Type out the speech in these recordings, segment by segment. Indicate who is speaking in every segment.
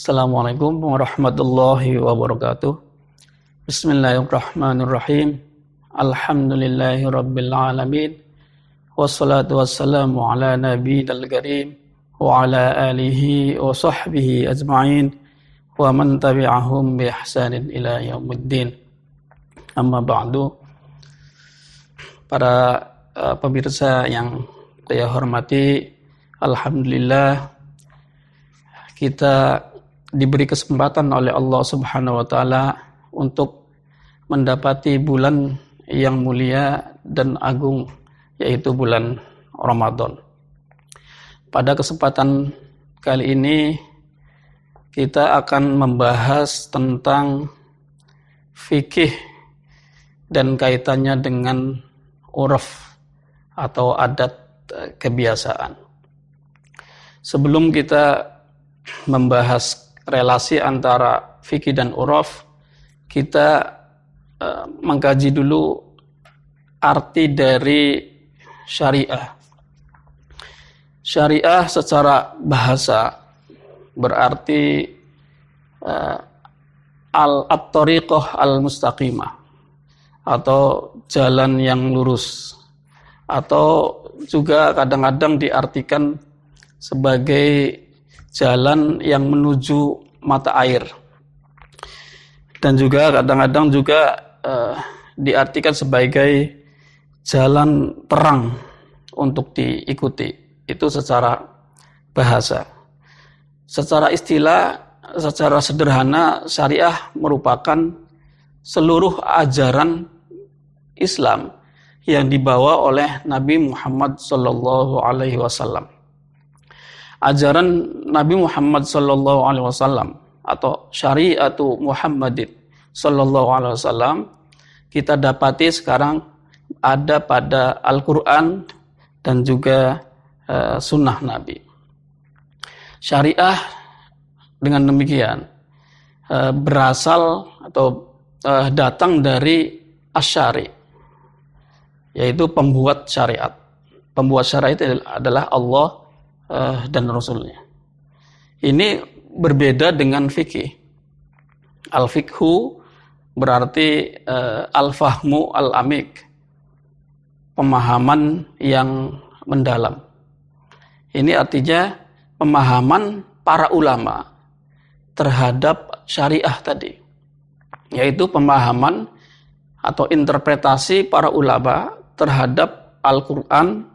Speaker 1: Assalamualaikum warahmatullahi wabarakatuh. Bismillahirrahmanirrahim. Alhamdulillahi rabbil alamin. Wassalatu wassalamu ala nabiyil karim wa ala alihi wa sahbihi ajma'in wa man tabi'ahum bi ihsanin ila yaumiddin. Amma ba'du. Para uh, pemirsa yang saya hormati, alhamdulillah kita diberi kesempatan oleh Allah Subhanahu wa taala untuk mendapati bulan yang mulia dan agung yaitu bulan Ramadan. Pada kesempatan kali ini kita akan membahas tentang fikih dan kaitannya dengan uruf atau adat kebiasaan. Sebelum kita membahas relasi antara fikih dan uruf, kita uh, mengkaji dulu arti dari syariah. Syariah secara bahasa berarti uh, al-at-tariqah al-mustaqimah atau jalan yang lurus atau juga kadang-kadang diartikan sebagai jalan yang menuju mata air. Dan juga kadang-kadang juga uh, diartikan sebagai jalan terang untuk diikuti. Itu secara bahasa. Secara istilah, secara sederhana, syariah merupakan seluruh ajaran Islam yang dibawa oleh Nabi Muhammad Sallallahu Alaihi Wasallam ajaran Nabi Muhammad sallallahu alaihi wasallam atau syariatu Muhammadin sallallahu alaihi wasallam kita dapati sekarang ada pada Al-Qur'an dan juga uh, sunnah Nabi. Syariah dengan demikian uh, berasal atau uh, datang dari asyari yaitu pembuat syariat. Pembuat syariat adalah Allah uh, dan Rasulnya. Ini berbeda dengan fikih. Al-fikhu berarti uh, al-fahmu al-amik. Pemahaman yang mendalam. Ini artinya pemahaman para ulama terhadap syariah tadi. Yaitu pemahaman atau interpretasi para ulama terhadap Al-Quran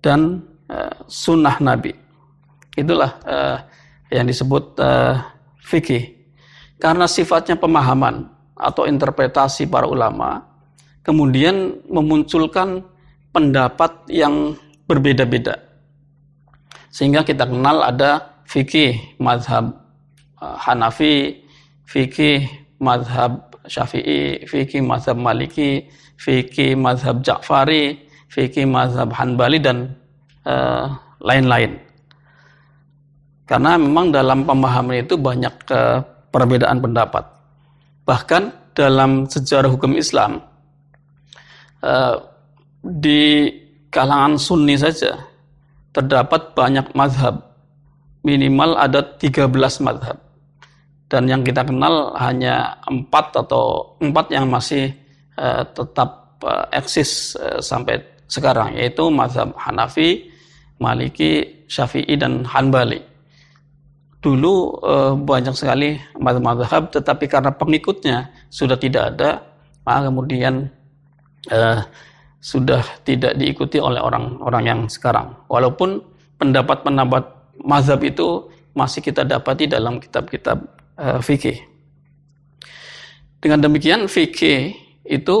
Speaker 1: dan uh, sunnah Nabi. Itulah uh, yang disebut uh, fikih. Karena sifatnya pemahaman atau interpretasi para ulama, kemudian memunculkan pendapat yang berbeda-beda. Sehingga kita kenal ada fikih madhab Hanafi, fikih madhab Syafi'i, fikih madhab Maliki, fikih madhab Ja'fari, fikih madhab Hanbali dan Eh, lain-lain. Uh, Karena memang dalam pemahaman itu banyak uh, perbedaan pendapat. Bahkan dalam sejarah hukum Islam, uh, di kalangan Sunni saja terdapat banyak madhab. Minimal ada 13 madhab. Dan yang kita kenal hanya empat atau empat yang masih tetap eksis sampai sekarang, yaitu madhab Hanafi, Maliki, Syafi'i dan Hanbali. Dulu eh, banyak sekali mazhab tetapi karena pengikutnya sudah tidak ada, maka kemudian eh, sudah tidak diikuti oleh orang-orang yang sekarang. Walaupun pendapat-pendapat mazhab itu masih kita dapati dalam kitab-kitab eh, fikih. Dengan demikian fikih itu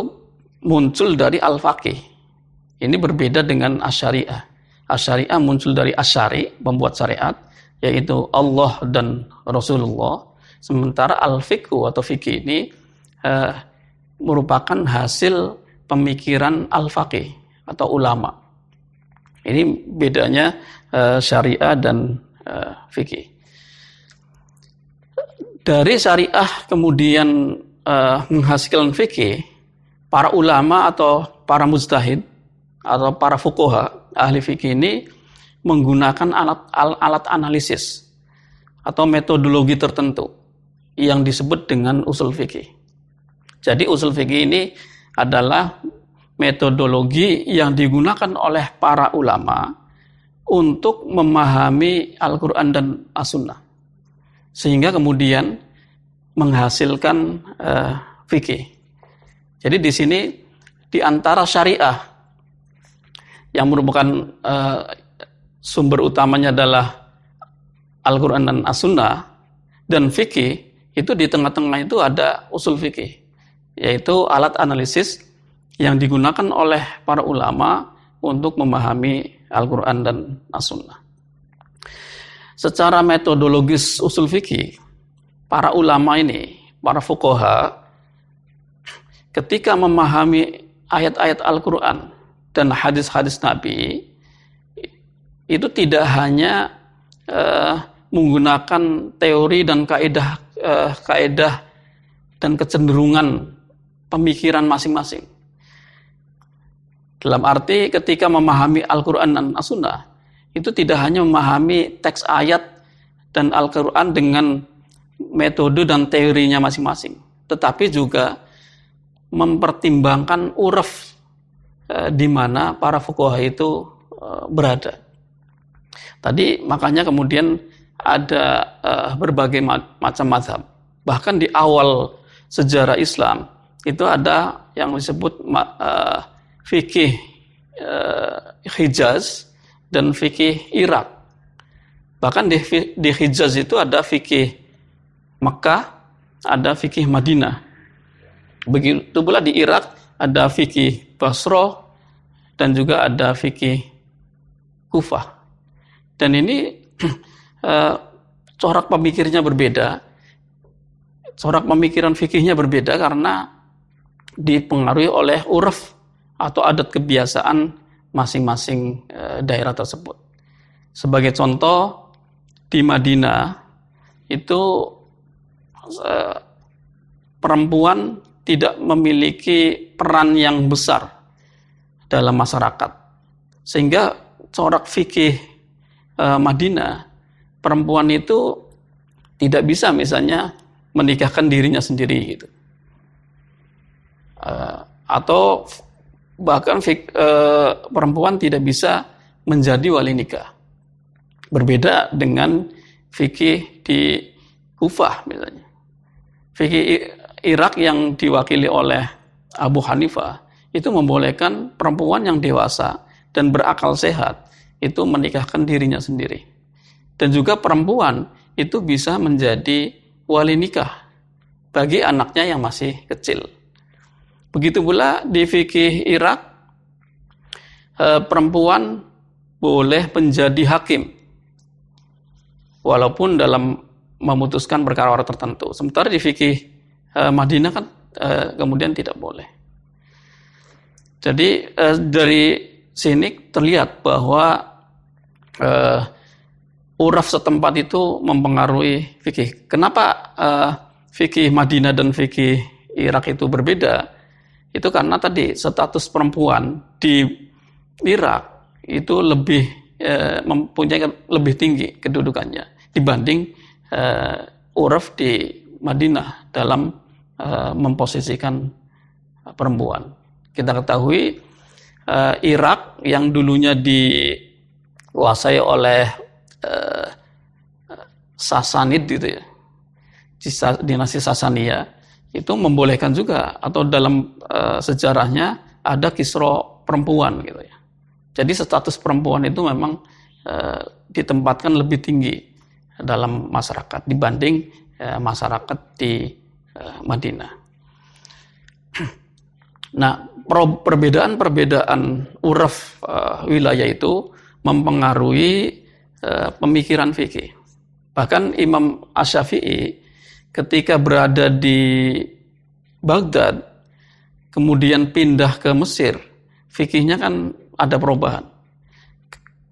Speaker 1: muncul dari al-faqih. Ini berbeda dengan asyariah Asyariah muncul dari asyari, pembuat syariat, yaitu Allah dan Rasulullah. Sementara al-fiqhu atau fikih ini uh, merupakan hasil pemikiran al-faqih atau ulama. Ini bedanya uh, syariah dan uh, fikih. Dari syariah kemudian uh, menghasilkan fikih, para ulama atau para mujtahid atau para fukoha ahli fikih ini menggunakan alat alat analisis atau metodologi tertentu yang disebut dengan usul fikih. Jadi usul fikih ini adalah metodologi yang digunakan oleh para ulama untuk memahami Al-Quran dan As-Sunnah. Sehingga kemudian menghasilkan uh, fikih. Jadi di sini di antara syariah yang merupakan uh, sumber utamanya adalah Al-Quran dan As-Sunnah dan fikih itu di tengah-tengah itu ada usul fikih yaitu alat analisis yang digunakan oleh para ulama untuk memahami Al-Quran dan As-Sunnah. Secara metodologis usul fikih, para ulama ini, para fukoha, ketika memahami ayat-ayat Al-Quran dan hadis-hadis Nabi, itu tidak hanya uh, menggunakan teori dan kaidah uh, kaidah dan kecenderungan pemikiran masing-masing. Dalam arti ketika memahami Al-Quran dan As-Sunnah, itu tidak hanya memahami teks ayat dan Al-Quran dengan metode dan teorinya masing-masing, tetapi juga mempertimbangkan uruf eh, di mana para fuqaha itu eh, berada. Tadi makanya kemudian ada eh, berbagai macam mazhab. Bahkan di awal sejarah Islam itu ada yang disebut fikih Hijaz dan fikih Irak. Bahkan di, di Hijaz itu ada fikih Mekah, ada fikih Madinah. Begitu pula di Irak ada fikih Basro dan juga ada fikih Kufah. Dan ini uh, corak pemikirnya berbeda. Corak pemikiran fikihnya berbeda karena dipengaruhi oleh uruf atau adat kebiasaan masing-masing e, daerah tersebut. Sebagai contoh di Madinah itu e, perempuan tidak memiliki peran yang besar dalam masyarakat. Sehingga corak fikih e, Madinah perempuan itu tidak bisa misalnya menikahkan dirinya sendiri gitu uh, atau bahkan fik, uh, perempuan tidak bisa menjadi wali nikah. Berbeda dengan fikih di Kufah misalnya. Fikih Irak yang diwakili oleh Abu Hanifah itu membolehkan perempuan yang dewasa dan berakal sehat itu menikahkan dirinya sendiri. Dan juga perempuan itu bisa menjadi wali nikah bagi anaknya yang masih kecil. Begitu pula di fikih Irak, eh, perempuan boleh menjadi hakim, walaupun dalam memutuskan perkara tertentu. Sementara di fikih eh, Madinah kan eh, kemudian tidak boleh. Jadi dari sini terlihat bahwa uraf setempat itu mempengaruhi fikih. Kenapa fikih Madinah dan fikih Irak itu berbeda? itu karena tadi status perempuan di Irak itu lebih mempunyai lebih tinggi kedudukannya dibanding uruf di Madinah dalam e, memposisikan perempuan. Kita ketahui e, Irak yang dulunya dikuasai oleh e, Sasanid gitu ya, dinasti Sasania itu membolehkan juga atau dalam uh, sejarahnya ada kisro perempuan gitu ya. Jadi status perempuan itu memang uh, ditempatkan lebih tinggi dalam masyarakat dibanding uh, masyarakat di uh, Madinah. Nah, perbedaan-perbedaan uruf uh, wilayah itu mempengaruhi uh, pemikiran fikih. Bahkan Imam Asy-Syafi'i ketika berada di Baghdad, kemudian pindah ke Mesir, fikihnya kan ada perubahan.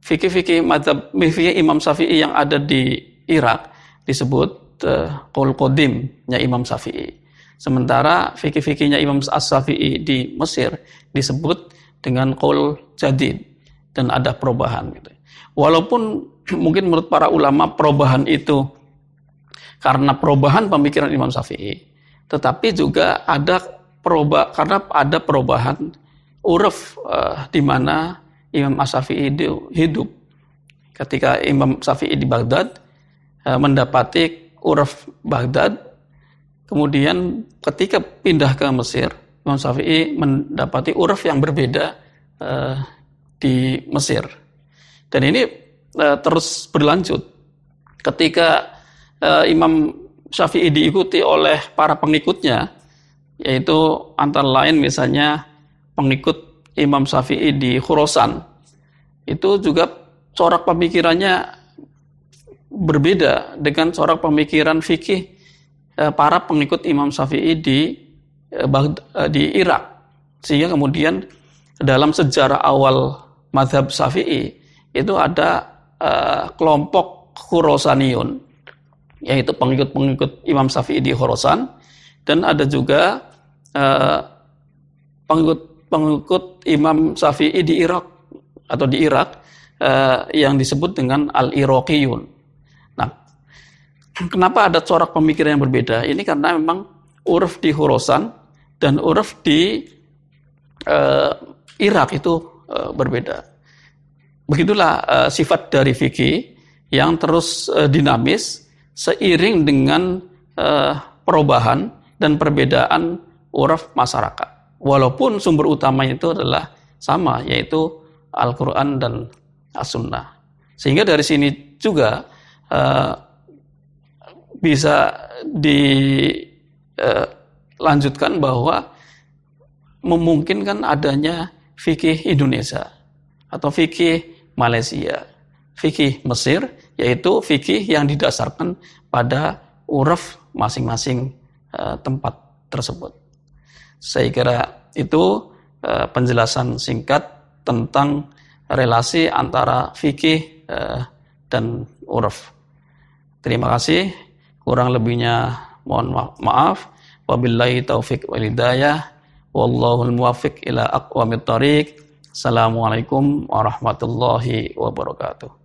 Speaker 1: Fikih-fikih madhab, fikih Imam Syafi'i yang ada di Irak disebut uh, Qaul Qadimnya Imam Syafi'i. Sementara fikih-fikihnya Imam As-Syafi'i di Mesir disebut dengan Qaul Jadid dan ada perubahan gitu. Walaupun mungkin menurut para ulama perubahan itu karena perubahan pemikiran Imam Syafi'i, tetapi juga ada perubahan karena ada perubahan uruf uh, di mana Imam Syafi'i hidup. Ketika Imam Syafi'i di Baghdad uh, mendapati uruf Baghdad, kemudian ketika pindah ke Mesir, Imam Syafi'i mendapati uruf yang berbeda uh, di Mesir. Dan ini uh, terus berlanjut. Ketika uh, Imam Syafi'i diikuti oleh para pengikutnya, yaitu antara lain misalnya pengikut Imam Syafi'i di Khurasan, itu juga corak pemikirannya berbeda dengan corak pemikiran fikih para pengikut Imam Syafi'i di Eh, eh, di Irak. Sehingga kemudian dalam sejarah awal madhab Syafi'i itu ada kelompok Khurasaniun yaitu pengikut-pengikut Imam Syafi'i di Khurasan dan ada juga pengikut-pengikut Imam Syafi'i di Irak atau di Irak yang disebut dengan Al-Iraqiyun. Kenapa ada corak pemikiran yang berbeda? Ini karena memang uruf di Khurasan dan uruf di uh, Irak itu uh, berbeda. Begitulah uh, sifat dari fikih yang terus uh, dinamis seiring dengan uh, perubahan dan perbedaan uruf masyarakat. Walaupun sumber utamanya itu adalah sama, yaitu Al-Quran dan As-Sunnah. Sehingga dari sini juga bisa di uh, lanjutkan bahwa memungkinkan adanya fikih Indonesia atau fikih Malaysia, fikih Mesir, yaitu fikih yang didasarkan pada uruf masing-masing uh, tempat tersebut. Saya kira itu uh, penjelasan singkat tentang relasi antara fikih dan uruf. Terima kasih. Kurang lebihnya mohon maaf. Wabillahi taufiq wal hidayah. Wallahul muwafiq ila aqwamit thariq. Assalamualaikum warahmatullahi wabarakatuh.